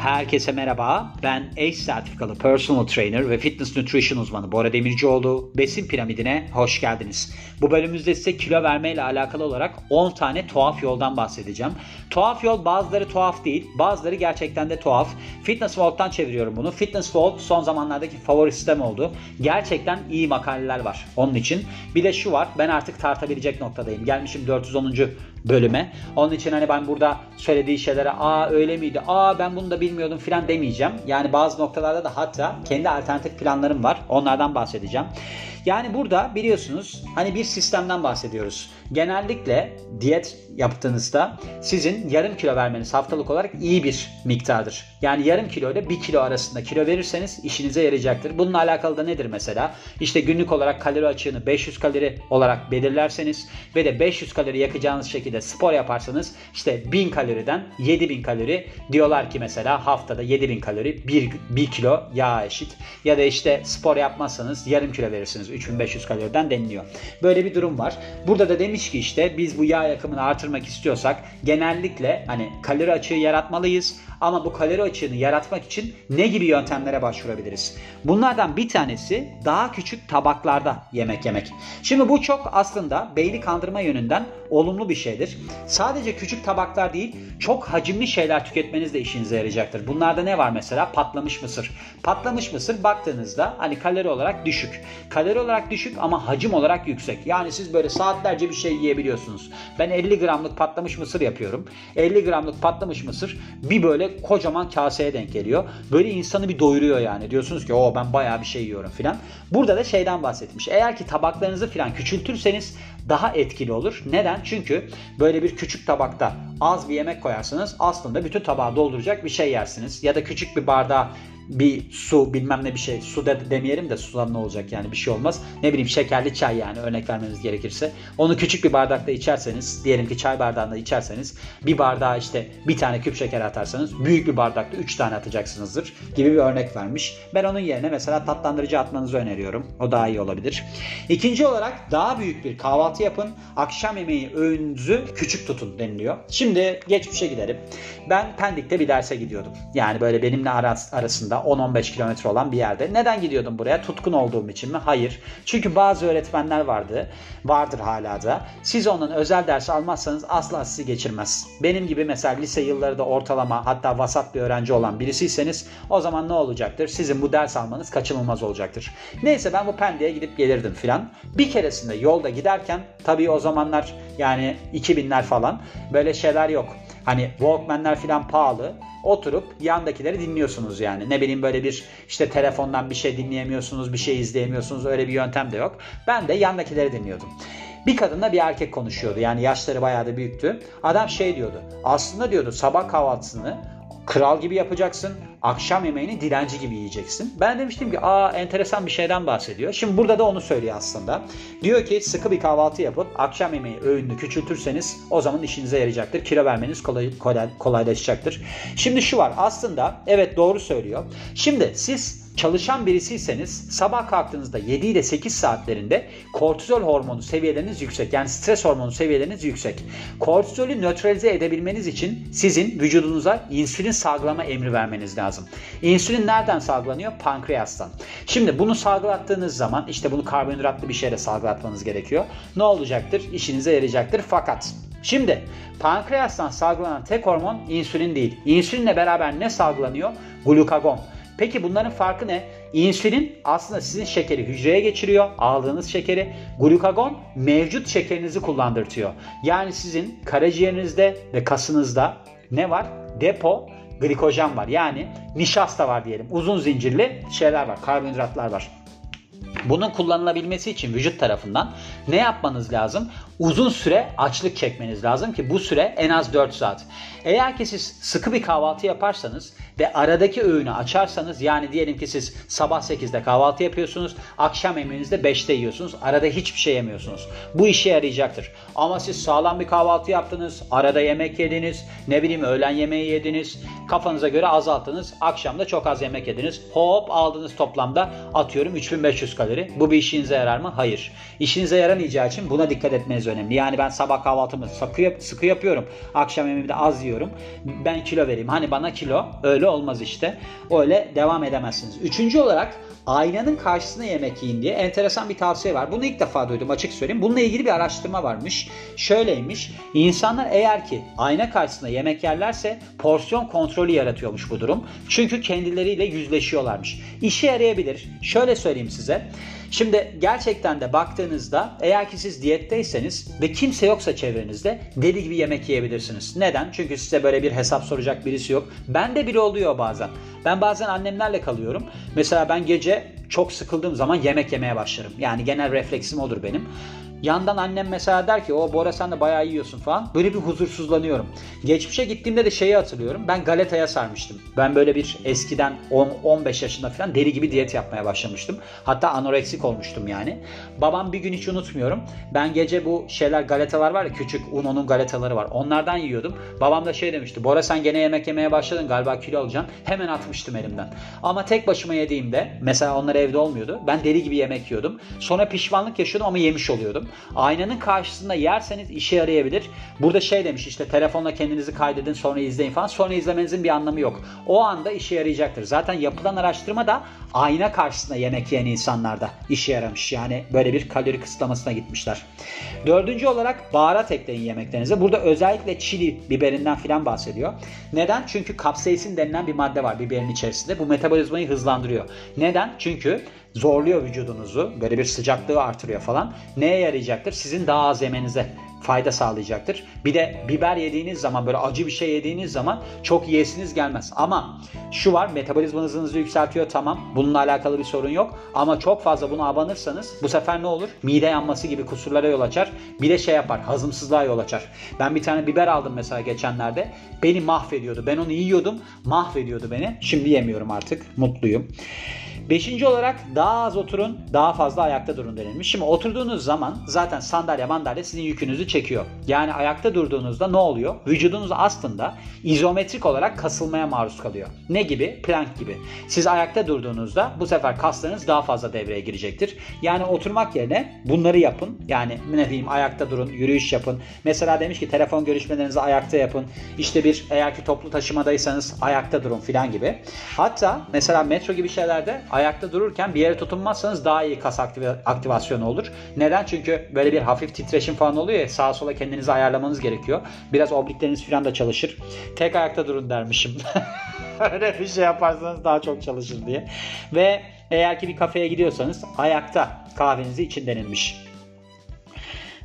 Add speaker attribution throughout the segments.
Speaker 1: Herkese merhaba. Ben ACE sertifikalı personal trainer ve fitness nutrition uzmanı Bora Demircioğlu. Besin piramidine hoş geldiniz. Bu bölümümüzde size kilo verme ile alakalı olarak 10 tane tuhaf yoldan bahsedeceğim. Tuhaf yol bazıları tuhaf değil, bazıları gerçekten de tuhaf. Fitness Walk'tan çeviriyorum bunu. Fitness Walk son zamanlardaki favori sistem oldu. Gerçekten iyi makaleler var onun için. Bir de şu var, ben artık tartabilecek noktadayım. Gelmişim 410 bölüme. Onun için hani ben burada söylediği şeylere aa öyle miydi, aa ben bunu da bilmiyordum filan demeyeceğim. Yani bazı noktalarda da hatta kendi alternatif planlarım var. Onlardan bahsedeceğim. Yani burada biliyorsunuz hani bir sistemden bahsediyoruz. Genellikle diyet yaptığınızda sizin yarım kilo vermeniz haftalık olarak iyi bir miktardır. Yani yarım kilo ile 1 kilo arasında kilo verirseniz işinize yarayacaktır. Bununla alakalı da nedir mesela? İşte günlük olarak kalori açığını 500 kalori olarak belirlerseniz ve de 500 kalori yakacağınız şekilde spor yaparsanız işte 1000 kaloriden 7000 kalori diyorlar ki mesela haftada 7000 kalori 1, 1 kilo yağ eşit. Ya da işte spor yapmazsanız yarım kilo verirsiniz 3500 kaloriden deniliyor. Böyle bir durum var. Burada da demiş ki işte biz bu yağ yakımını artırmak istiyorsak genellikle hani kalori açığı yaratmalıyız. Ama bu kalori açığını yaratmak için ne gibi yöntemlere başvurabiliriz? Bunlardan bir tanesi daha küçük tabaklarda yemek yemek. Şimdi bu çok aslında beyni kandırma yönünden olumlu bir şeydir. Sadece küçük tabaklar değil, çok hacimli şeyler tüketmeniz de işinize yarayacaktır. Bunlarda ne var mesela? Patlamış mısır. Patlamış mısır baktığınızda hani kalori olarak düşük. Kalori olarak düşük ama hacim olarak yüksek. Yani siz böyle saatlerce bir şey yiyebiliyorsunuz. Ben 50 gramlık patlamış mısır yapıyorum. 50 gramlık patlamış mısır bir böyle kocaman kaseye denk geliyor. Böyle insanı bir doyuruyor yani. Diyorsunuz ki o ben bayağı bir şey yiyorum filan. Burada da şeyden bahsetmiş. Eğer ki tabaklarınızı filan küçültürseniz daha etkili olur. Neden? Çünkü böyle bir küçük tabakta az bir yemek koyarsınız aslında bütün tabağı dolduracak bir şey yersiniz. Ya da küçük bir bardağa bir su bilmem ne bir şey su de demeyelim de sudan ne olacak yani bir şey olmaz. Ne bileyim şekerli çay yani örnek vermeniz gerekirse. Onu küçük bir bardakta içerseniz diyelim ki çay bardağında içerseniz bir bardağa işte bir tane küp şeker atarsanız büyük bir bardakta 3 tane atacaksınızdır gibi bir örnek vermiş. Ben onun yerine mesela tatlandırıcı atmanızı öneriyorum. O daha iyi olabilir. İkinci olarak daha büyük bir kahvaltı yapın. Akşam yemeği öğününüzü küçük tutun deniliyor. Şimdi geçmişe gidelim. Ben Pendik'te bir derse gidiyordum. Yani böyle benimle arasında 10-15 kilometre olan bir yerde. Neden gidiyordum buraya? Tutkun olduğum için mi? Hayır. Çünkü bazı öğretmenler vardı. Vardır hala da. Siz onun özel ders almazsanız asla sizi geçirmez. Benim gibi mesela lise yılları da ortalama hatta vasat bir öğrenci olan birisiyseniz o zaman ne olacaktır? Sizin bu ders almanız kaçınılmaz olacaktır. Neyse ben bu Pendik'e gidip gelirdim filan. Bir keresinde yolda giderken tabii o zamanlar yani 2000'ler falan böyle şeyler yok. Hani Walkman'ler falan pahalı. Oturup yandakileri dinliyorsunuz yani. Ne bileyim böyle bir işte telefondan bir şey dinleyemiyorsunuz, bir şey izleyemiyorsunuz. Öyle bir yöntem de yok. Ben de yandakileri dinliyordum. Bir kadınla bir erkek konuşuyordu. Yani yaşları bayağı da büyüktü. Adam şey diyordu. Aslında diyordu sabah kahvaltısını kral gibi yapacaksın. Akşam yemeğini dilenci gibi yiyeceksin. Ben demiştim ki aa enteresan bir şeyden bahsediyor. Şimdi burada da onu söylüyor aslında. Diyor ki sıkı bir kahvaltı yapıp akşam yemeği öğününü küçültürseniz o zaman işinize yarayacaktır. Kilo vermeniz kolay, kolay, kolaylaşacaktır. Şimdi şu var aslında evet doğru söylüyor. Şimdi siz çalışan birisiyseniz sabah kalktığınızda 7 ile 8 saatlerinde kortizol hormonu seviyeleriniz yüksek. Yani stres hormonu seviyeleriniz yüksek. Kortizolü nötralize edebilmeniz için sizin vücudunuza insülin salgılama emri vermeniz lazım. İnsülin nereden salgılanıyor? Pankreastan. Şimdi bunu salgılattığınız zaman işte bunu karbonhidratlı bir şeyle salgılatmanız gerekiyor. Ne olacaktır? İşinize yarayacaktır. Fakat Şimdi pankreastan salgılanan tek hormon insülin değil. İnsülinle beraber ne salgılanıyor? Glukagon. Peki bunların farkı ne? İnsülin aslında sizin şekeri hücreye geçiriyor. Aldığınız şekeri. Glukagon mevcut şekerinizi kullandırtıyor. Yani sizin karaciğerinizde ve kasınızda ne var? Depo glikojen var. Yani nişasta var diyelim. Uzun zincirli şeyler var. Karbonhidratlar var. Bunun kullanılabilmesi için vücut tarafından ne yapmanız lazım? Uzun süre açlık çekmeniz lazım ki bu süre en az 4 saat. Eğer ki siz sıkı bir kahvaltı yaparsanız ve aradaki öğünü açarsanız yani diyelim ki siz sabah 8'de kahvaltı yapıyorsunuz, akşam yemeğinizde 5'te yiyorsunuz, arada hiçbir şey yemiyorsunuz. Bu işe yarayacaktır. Ama siz sağlam bir kahvaltı yaptınız, arada yemek yediniz, ne bileyim öğlen yemeği yediniz, kafanıza göre azalttınız, akşamda çok az yemek yediniz. Hop aldınız toplamda atıyorum 3500 kalori. Bu bir işinize yarar mı? Hayır. İşinize yaramayacağı için buna dikkat etmeniz önemli. Yani ben sabah kahvaltımı sıkı, sıkı yapıyorum. Akşam yemeğimi de az yiyorum. Ben kilo vereyim. Hani bana kilo öyle olmaz işte. Öyle devam edemezsiniz. Üçüncü olarak aynanın karşısına yemek yiyin diye enteresan bir tavsiye var. Bunu ilk defa duydum açık söyleyeyim. Bununla ilgili bir araştırma varmış. Şöyleymiş. İnsanlar eğer ki ayna karşısında yemek yerlerse porsiyon kontrolü yaratıyormuş bu durum. Çünkü kendileriyle yüzleşiyorlarmış. İşe yarayabilir. Şöyle söyleyeyim size. Şimdi gerçekten de baktığınızda eğer ki siz diyetteyseniz ve kimse yoksa çevrenizde deli gibi yemek yiyebilirsiniz. Neden? Çünkü size böyle bir hesap soracak birisi yok. Ben de bile oluyor bazen. Ben bazen annemlerle kalıyorum. Mesela ben gece çok sıkıldığım zaman yemek yemeye başlarım. Yani genel refleksim odur benim. Yandan annem mesela der ki o Bora sen de bayağı yiyorsun falan. Böyle bir huzursuzlanıyorum. Geçmişe gittiğimde de şeyi hatırlıyorum. Ben galetaya sarmıştım. Ben böyle bir eskiden 10-15 yaşında falan deli gibi diyet yapmaya başlamıştım. Hatta anoreksik olmuştum yani. Babam bir gün hiç unutmuyorum. Ben gece bu şeyler galetalar var ya küçük Uno'nun galetaları var. Onlardan yiyordum. Babam da şey demişti. Bora sen gene yemek yemeye başladın galiba kilo alacaksın. Hemen atmıştım elimden. Ama tek başıma yediğimde mesela onlar evde olmuyordu. Ben deli gibi yemek yiyordum. Sonra pişmanlık yaşıyordum ama yemiş oluyordum. Aynanın karşısında yerseniz işe yarayabilir. Burada şey demiş işte telefonla kendinizi kaydedin sonra izleyin falan. Sonra izlemenizin bir anlamı yok. O anda işe yarayacaktır. Zaten yapılan araştırma da ayna karşısında yemek yiyen insanlarda işe yaramış. Yani böyle bir kalori kısıtlamasına gitmişler. Dördüncü olarak baharat ekleyin yemeklerinize. Burada özellikle çili biberinden filan bahsediyor. Neden? Çünkü kapsaisin denilen bir madde var biberin içerisinde. Bu metabolizmayı hızlandırıyor. Neden? Çünkü zorluyor vücudunuzu. Böyle bir sıcaklığı artırıyor falan. Neye yarayacaktır? Sizin daha az yemenize fayda sağlayacaktır. Bir de biber yediğiniz zaman böyle acı bir şey yediğiniz zaman çok yiyesiniz gelmez. Ama şu var metabolizma hızınızı yükseltiyor tamam. Bununla alakalı bir sorun yok. Ama çok fazla buna abanırsanız bu sefer ne olur? Mide yanması gibi kusurlara yol açar. Bir de şey yapar hazımsızlığa yol açar. Ben bir tane biber aldım mesela geçenlerde. Beni mahvediyordu. Ben onu yiyordum. Mahvediyordu beni. Şimdi yemiyorum artık. Mutluyum. Beşinci olarak daha az oturun, daha fazla ayakta durun denilmiş. Şimdi oturduğunuz zaman zaten sandalye mandalye sizin yükünüzü çekiyor. Yani ayakta durduğunuzda ne oluyor? Vücudunuz aslında izometrik olarak kasılmaya maruz kalıyor. Ne gibi? Plank gibi. Siz ayakta durduğunuzda bu sefer kaslarınız daha fazla devreye girecektir. Yani oturmak yerine bunları yapın. Yani ne diyeyim ayakta durun, yürüyüş yapın. Mesela demiş ki telefon görüşmelerinizi ayakta yapın. İşte bir eğer ki toplu taşımadaysanız ayakta durun filan gibi. Hatta mesela metro gibi şeylerde ayakta dururken bir yere tutunmazsanız daha iyi kas aktivasyonu olur. Neden? Çünkü böyle bir hafif titreşim falan oluyor ya sağa sola kendinizi ayarlamanız gerekiyor. Biraz oblikleriniz falan da çalışır. Tek ayakta durun dermişim. Öyle bir şey yaparsanız daha çok çalışır diye. Ve eğer ki bir kafeye gidiyorsanız ayakta kahvenizi için denilmiş.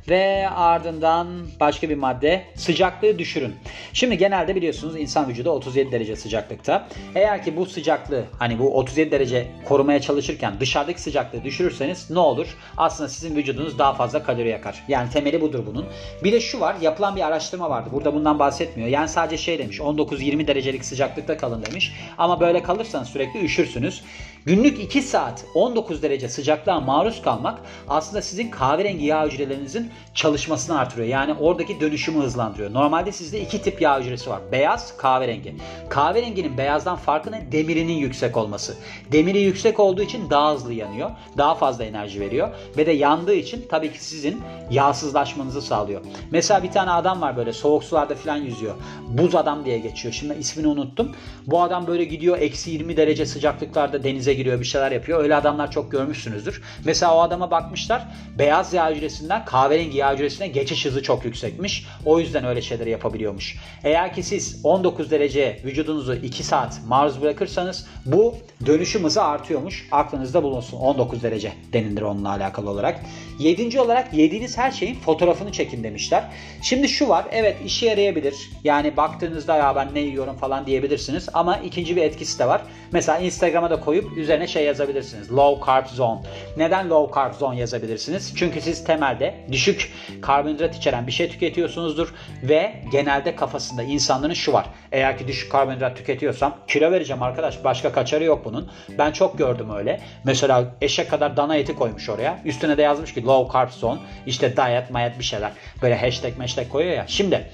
Speaker 1: Ve ardından başka bir madde sıcaklığı düşürün. Şimdi genelde biliyorsunuz insan vücudu 37 derece sıcaklıkta. Eğer ki bu sıcaklığı hani bu 37 derece korumaya çalışırken dışarıdaki sıcaklığı düşürürseniz ne olur? Aslında sizin vücudunuz daha fazla kalori yakar. Yani temeli budur bunun. Bir de şu var yapılan bir araştırma vardı. Burada bundan bahsetmiyor. Yani sadece şey demiş 19-20 derecelik sıcaklıkta kalın demiş. Ama böyle kalırsanız sürekli üşürsünüz. Günlük 2 saat 19 derece sıcaklığa maruz kalmak aslında sizin kahverengi yağ hücrelerinizin çalışmasını artırıyor. Yani oradaki dönüşümü hızlandırıyor. Normalde sizde iki tip yağ hücresi var. Beyaz, kahverengi. Kahverenginin beyazdan farkı ne? Demirinin yüksek olması. Demiri yüksek olduğu için daha hızlı yanıyor. Daha fazla enerji veriyor. Ve de yandığı için tabii ki sizin yağsızlaşmanızı sağlıyor. Mesela bir tane adam var böyle soğuk sularda falan yüzüyor. Buz adam diye geçiyor. Şimdi ismini unuttum. Bu adam böyle gidiyor eksi 20 derece sıcaklıklarda denize giriyor bir şeyler yapıyor. Öyle adamlar çok görmüşsünüzdür. Mesela o adama bakmışlar. Beyaz yağ hücresinden kahverengi yağ hücresine geçiş hızı çok yüksekmiş. O yüzden öyle şeyleri yapabiliyormuş. Eğer ki siz 19 derece vücudunuzu 2 saat maruz bırakırsanız bu dönüşüm hızı artıyormuş. Aklınızda bulunsun 19 derece denilir onunla alakalı olarak. Yedinci olarak yediğiniz her şeyin fotoğrafını çekin demişler. Şimdi şu var evet işe yarayabilir. Yani baktığınızda ya ben ne yiyorum falan diyebilirsiniz. Ama ikinci bir etkisi de var. Mesela Instagram'a da koyup üzerine şey yazabilirsiniz. Low carb zone. Neden low carb zone yazabilirsiniz? Çünkü siz temelde düşük karbonhidrat içeren bir şey tüketiyorsunuzdur ve genelde kafasında insanların şu var. Eğer ki düşük karbonhidrat tüketiyorsam kilo vereceğim arkadaş. Başka kaçarı yok bunun. Ben çok gördüm öyle. Mesela eşek kadar dana eti koymuş oraya. Üstüne de yazmış ki low carb zone. İşte diet mayet bir şeyler. Böyle hashtag hashtag koyuyor ya. Şimdi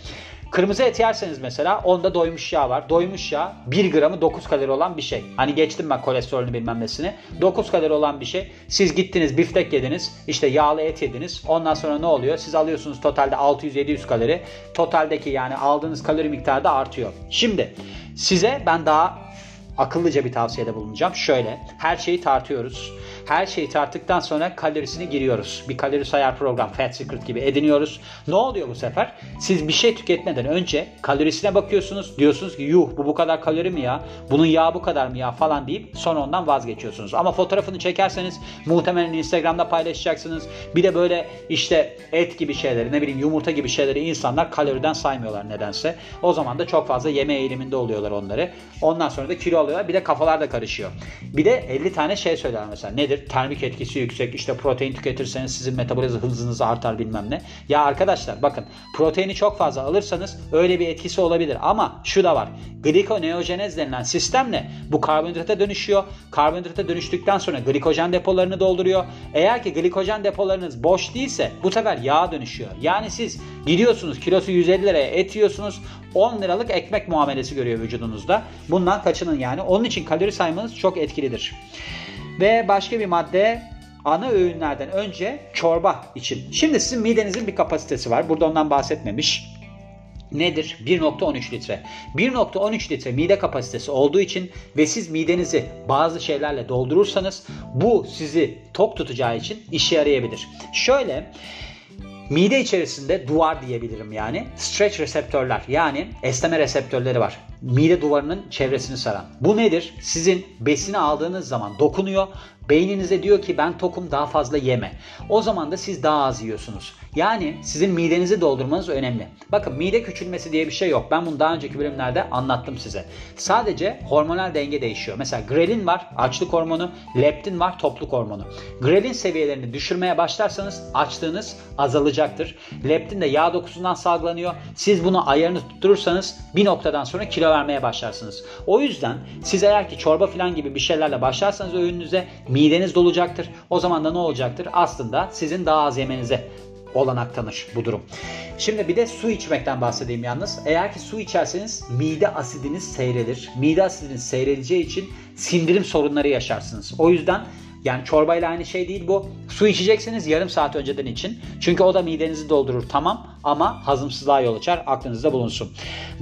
Speaker 1: Kırmızı et yerseniz mesela onda doymuş yağ var. Doymuş yağ 1 gramı 9 kalori olan bir şey. Hani geçtim ben kolesterolünü bilmem nesini. 9 kalori olan bir şey. Siz gittiniz biftek yediniz. işte yağlı et yediniz. Ondan sonra ne oluyor? Siz alıyorsunuz totalde 600-700 kalori. Totaldeki yani aldığınız kalori miktarı da artıyor. Şimdi size ben daha akıllıca bir tavsiyede bulunacağım. Şöyle her şeyi tartıyoruz. Her şeyi tarttıktan sonra kalorisini giriyoruz. Bir kalori sayar program Fat Secret gibi ediniyoruz. Ne oluyor bu sefer? Siz bir şey tüketmeden önce kalorisine bakıyorsunuz. Diyorsunuz ki yuh bu bu kadar kalori mi ya? Bunun yağı bu kadar mı ya falan deyip sonra ondan vazgeçiyorsunuz. Ama fotoğrafını çekerseniz muhtemelen Instagram'da paylaşacaksınız. Bir de böyle işte et gibi şeyleri ne bileyim yumurta gibi şeyleri insanlar kaloriden saymıyorlar nedense. O zaman da çok fazla yeme eğiliminde oluyorlar onları. Ondan sonra da kilo alıyorlar. Bir de kafalar da karışıyor. Bir de 50 tane şey söyler mesela. Nedir? Termik etkisi yüksek. İşte protein tüketirseniz sizin metabolizma hızınız artar bilmem ne. Ya arkadaşlar bakın proteini çok fazla alırsanız öyle bir etkisi olabilir. Ama şu da var. Glikoneojenez denilen sistemle bu karbonhidrata dönüşüyor. Karbonhidrata dönüştükten sonra glikojen depolarını dolduruyor. Eğer ki glikojen depolarınız boş değilse bu sefer yağa dönüşüyor. Yani siz gidiyorsunuz kilosu 150 liraya et yiyorsunuz. 10 liralık ekmek muamelesi görüyor vücudunuzda. Bundan kaçının yani. Onun için kalori saymanız çok etkilidir. Ve başka bir madde ana öğünlerden önce çorba için. Şimdi sizin midenizin bir kapasitesi var. Burada ondan bahsetmemiş. Nedir? 1.13 litre. 1.13 litre mide kapasitesi olduğu için ve siz midenizi bazı şeylerle doldurursanız bu sizi tok tutacağı için işe yarayabilir. Şöyle Mide içerisinde duvar diyebilirim yani. Stretch reseptörler yani esneme reseptörleri var. Mide duvarının çevresini saran. Bu nedir? Sizin besini aldığınız zaman dokunuyor Beyninize diyor ki ben tokum daha fazla yeme. O zaman da siz daha az yiyorsunuz. Yani sizin midenizi doldurmanız önemli. Bakın mide küçülmesi diye bir şey yok. Ben bunu daha önceki bölümlerde anlattım size. Sadece hormonal denge değişiyor. Mesela grelin var açlık hormonu, leptin var topluk hormonu. Grelin seviyelerini düşürmeye başlarsanız açlığınız azalacaktır. Leptin de yağ dokusundan salgılanıyor. Siz bunu ayarını tutturursanız bir noktadan sonra kilo vermeye başlarsınız. O yüzden siz eğer ki çorba falan gibi bir şeylerle başlarsanız öğününüze mideniz dolacaktır. O zaman da ne olacaktır? Aslında sizin daha az yemenize olanak tanır bu durum. Şimdi bir de su içmekten bahsedeyim yalnız. Eğer ki su içerseniz mide asidiniz seyrelir. Mide asidiniz seyreleceği için sindirim sorunları yaşarsınız. O yüzden yani çorbayla aynı şey değil bu. Su içeceksiniz yarım saat önceden için. Çünkü o da midenizi doldurur tamam ama hazımsızlığa yol açar. Aklınızda bulunsun.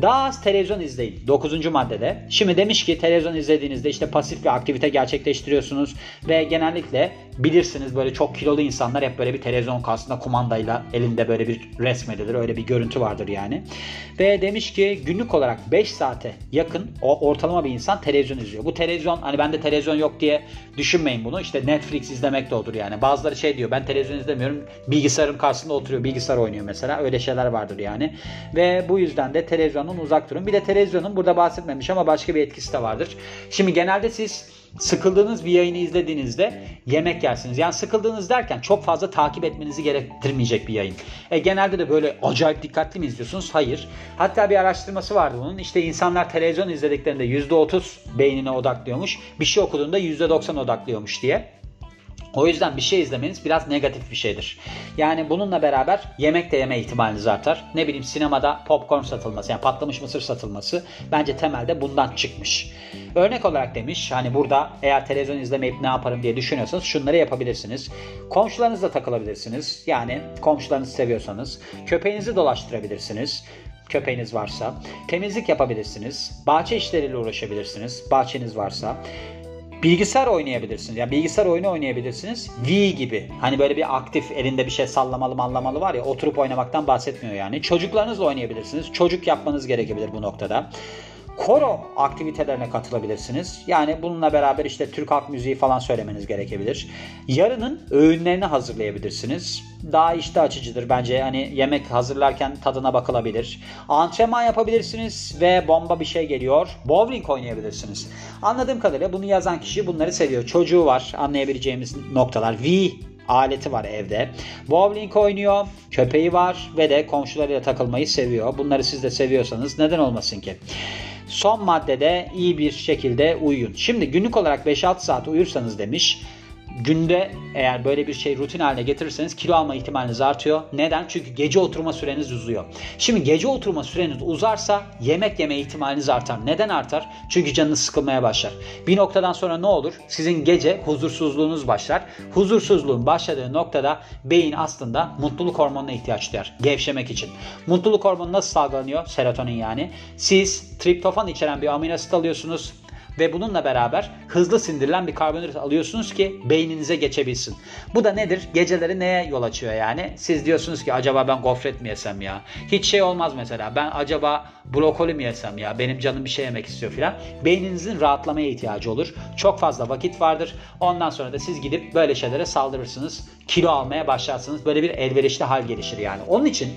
Speaker 1: Daha az televizyon izleyin. 9. maddede. Şimdi demiş ki televizyon izlediğinizde işte pasif bir aktivite gerçekleştiriyorsunuz ve genellikle bilirsiniz böyle çok kilolu insanlar hep böyle bir televizyon karşısında kumandayla elinde böyle bir resmedilir. Öyle bir görüntü vardır yani. Ve demiş ki günlük olarak 5 saate yakın o ortalama bir insan televizyon izliyor. Bu televizyon hani bende televizyon yok diye düşünmeyin bunu. İşte Netflix izlemek de olur yani. Bazıları şey diyor ben televizyon izlemiyorum. Bilgisayarım karşısında oturuyor. Bilgisayar oynuyor mesela. Öyle şeyler vardır yani. Ve bu yüzden de televizyonun uzak durun. Bir de televizyonun burada bahsetmemiş ama başka bir etkisi de vardır. Şimdi genelde siz sıkıldığınız bir yayını izlediğinizde yemek yersiniz. Yani sıkıldığınız derken çok fazla takip etmenizi gerektirmeyecek bir yayın. E, genelde de böyle acayip dikkatli mi izliyorsunuz? Hayır. Hatta bir araştırması vardı bunun. İşte insanlar televizyon izlediklerinde %30 beynine odaklıyormuş. Bir şey okuduğunda %90 odaklıyormuş diye. O yüzden bir şey izlemeniz biraz negatif bir şeydir. Yani bununla beraber yemek de yeme ihtimaliniz artar. Ne bileyim sinemada popcorn satılması yani patlamış mısır satılması bence temelde bundan çıkmış. Örnek olarak demiş hani burada eğer televizyon izlemeyip ne yaparım diye düşünüyorsanız şunları yapabilirsiniz. Komşularınızla takılabilirsiniz. Yani komşularınızı seviyorsanız. Köpeğinizi dolaştırabilirsiniz köpeğiniz varsa. Temizlik yapabilirsiniz. Bahçe işleriyle uğraşabilirsiniz. Bahçeniz varsa. Bilgisayar oynayabilirsiniz. Yani bilgisayar oyunu oynayabilirsiniz. Wii gibi. Hani böyle bir aktif elinde bir şey sallamalı mallamalı var ya oturup oynamaktan bahsetmiyor yani. Çocuklarınızla oynayabilirsiniz. Çocuk yapmanız gerekebilir bu noktada koro aktivitelerine katılabilirsiniz. Yani bununla beraber işte Türk halk müziği falan söylemeniz gerekebilir. Yarının öğünlerini hazırlayabilirsiniz. Daha işte açıcıdır bence. Hani yemek hazırlarken tadına bakılabilir. Antrenman yapabilirsiniz ve bomba bir şey geliyor. Bowling oynayabilirsiniz. Anladığım kadarıyla bunu yazan kişi bunları seviyor. Çocuğu var anlayabileceğimiz noktalar. V aleti var evde. Bowling oynuyor, köpeği var ve de komşularıyla takılmayı seviyor. Bunları siz de seviyorsanız neden olmasın ki? Son maddede iyi bir şekilde uyuyun. Şimdi günlük olarak 5-6 saat uyursanız demiş günde eğer böyle bir şey rutin haline getirirseniz kilo alma ihtimaliniz artıyor. Neden? Çünkü gece oturma süreniz uzuyor. Şimdi gece oturma süreniz uzarsa yemek yeme ihtimaliniz artar. Neden artar? Çünkü canınız sıkılmaya başlar. Bir noktadan sonra ne olur? Sizin gece huzursuzluğunuz başlar. Huzursuzluğun başladığı noktada beyin aslında mutluluk hormonuna ihtiyaç duyar. Gevşemek için. Mutluluk hormonu nasıl salgılanıyor? Serotonin yani. Siz triptofan içeren bir amino asit alıyorsunuz ve bununla beraber hızlı sindirilen bir karbonhidrat alıyorsunuz ki beyninize geçebilsin. Bu da nedir? Geceleri neye yol açıyor yani? Siz diyorsunuz ki acaba ben gofret mi yesem ya? Hiç şey olmaz mesela. Ben acaba brokoli mi yesem ya? Benim canım bir şey yemek istiyor filan. Beyninizin rahatlamaya ihtiyacı olur. Çok fazla vakit vardır. Ondan sonra da siz gidip böyle şeylere saldırırsınız. Kilo almaya başlarsınız. Böyle bir elverişli hal gelişir yani. Onun için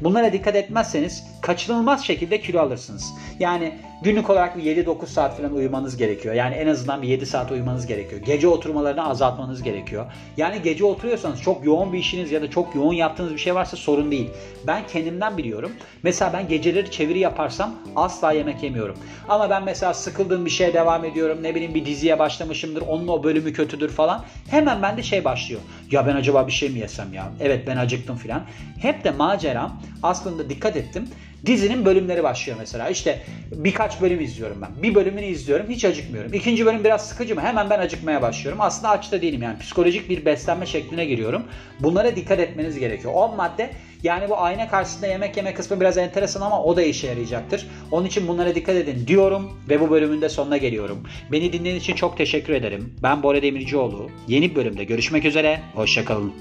Speaker 1: bunlara dikkat etmezseniz kaçınılmaz şekilde kilo alırsınız. Yani günlük olarak bir 7-9 saat falan uyumanız gerekiyor. Yani en azından bir 7 saat uyumanız gerekiyor. Gece oturmalarını azaltmanız gerekiyor. Yani gece oturuyorsanız çok yoğun bir işiniz ya da çok yoğun yaptığınız bir şey varsa sorun değil. Ben kendimden biliyorum. Mesela ben geceleri çeviri yaparsam asla yemek yemiyorum. Ama ben mesela sıkıldığım bir şeye devam ediyorum. Ne bileyim bir diziye başlamışımdır. Onun o bölümü kötüdür falan. Hemen bende şey başlıyor. Ya ben acaba bir şey mi yesem ya? Evet ben acıktım filan. Hep de maceram aslında dikkat ettim. Dizinin bölümleri başlıyor mesela. İşte birkaç bölüm izliyorum ben. Bir bölümünü izliyorum hiç acıkmıyorum. İkinci bölüm biraz sıkıcı mı? Hemen ben acıkmaya başlıyorum. Aslında aç da değilim yani. Psikolojik bir beslenme şekline giriyorum. Bunlara dikkat etmeniz gerekiyor. 10 madde yani bu ayna karşısında yemek yeme kısmı biraz enteresan ama o da işe yarayacaktır. Onun için bunlara dikkat edin diyorum ve bu bölümün de sonuna geliyorum. Beni dinlediğiniz için çok teşekkür ederim. Ben Bora Demircioğlu. Yeni bir bölümde görüşmek üzere. Hoşçakalın.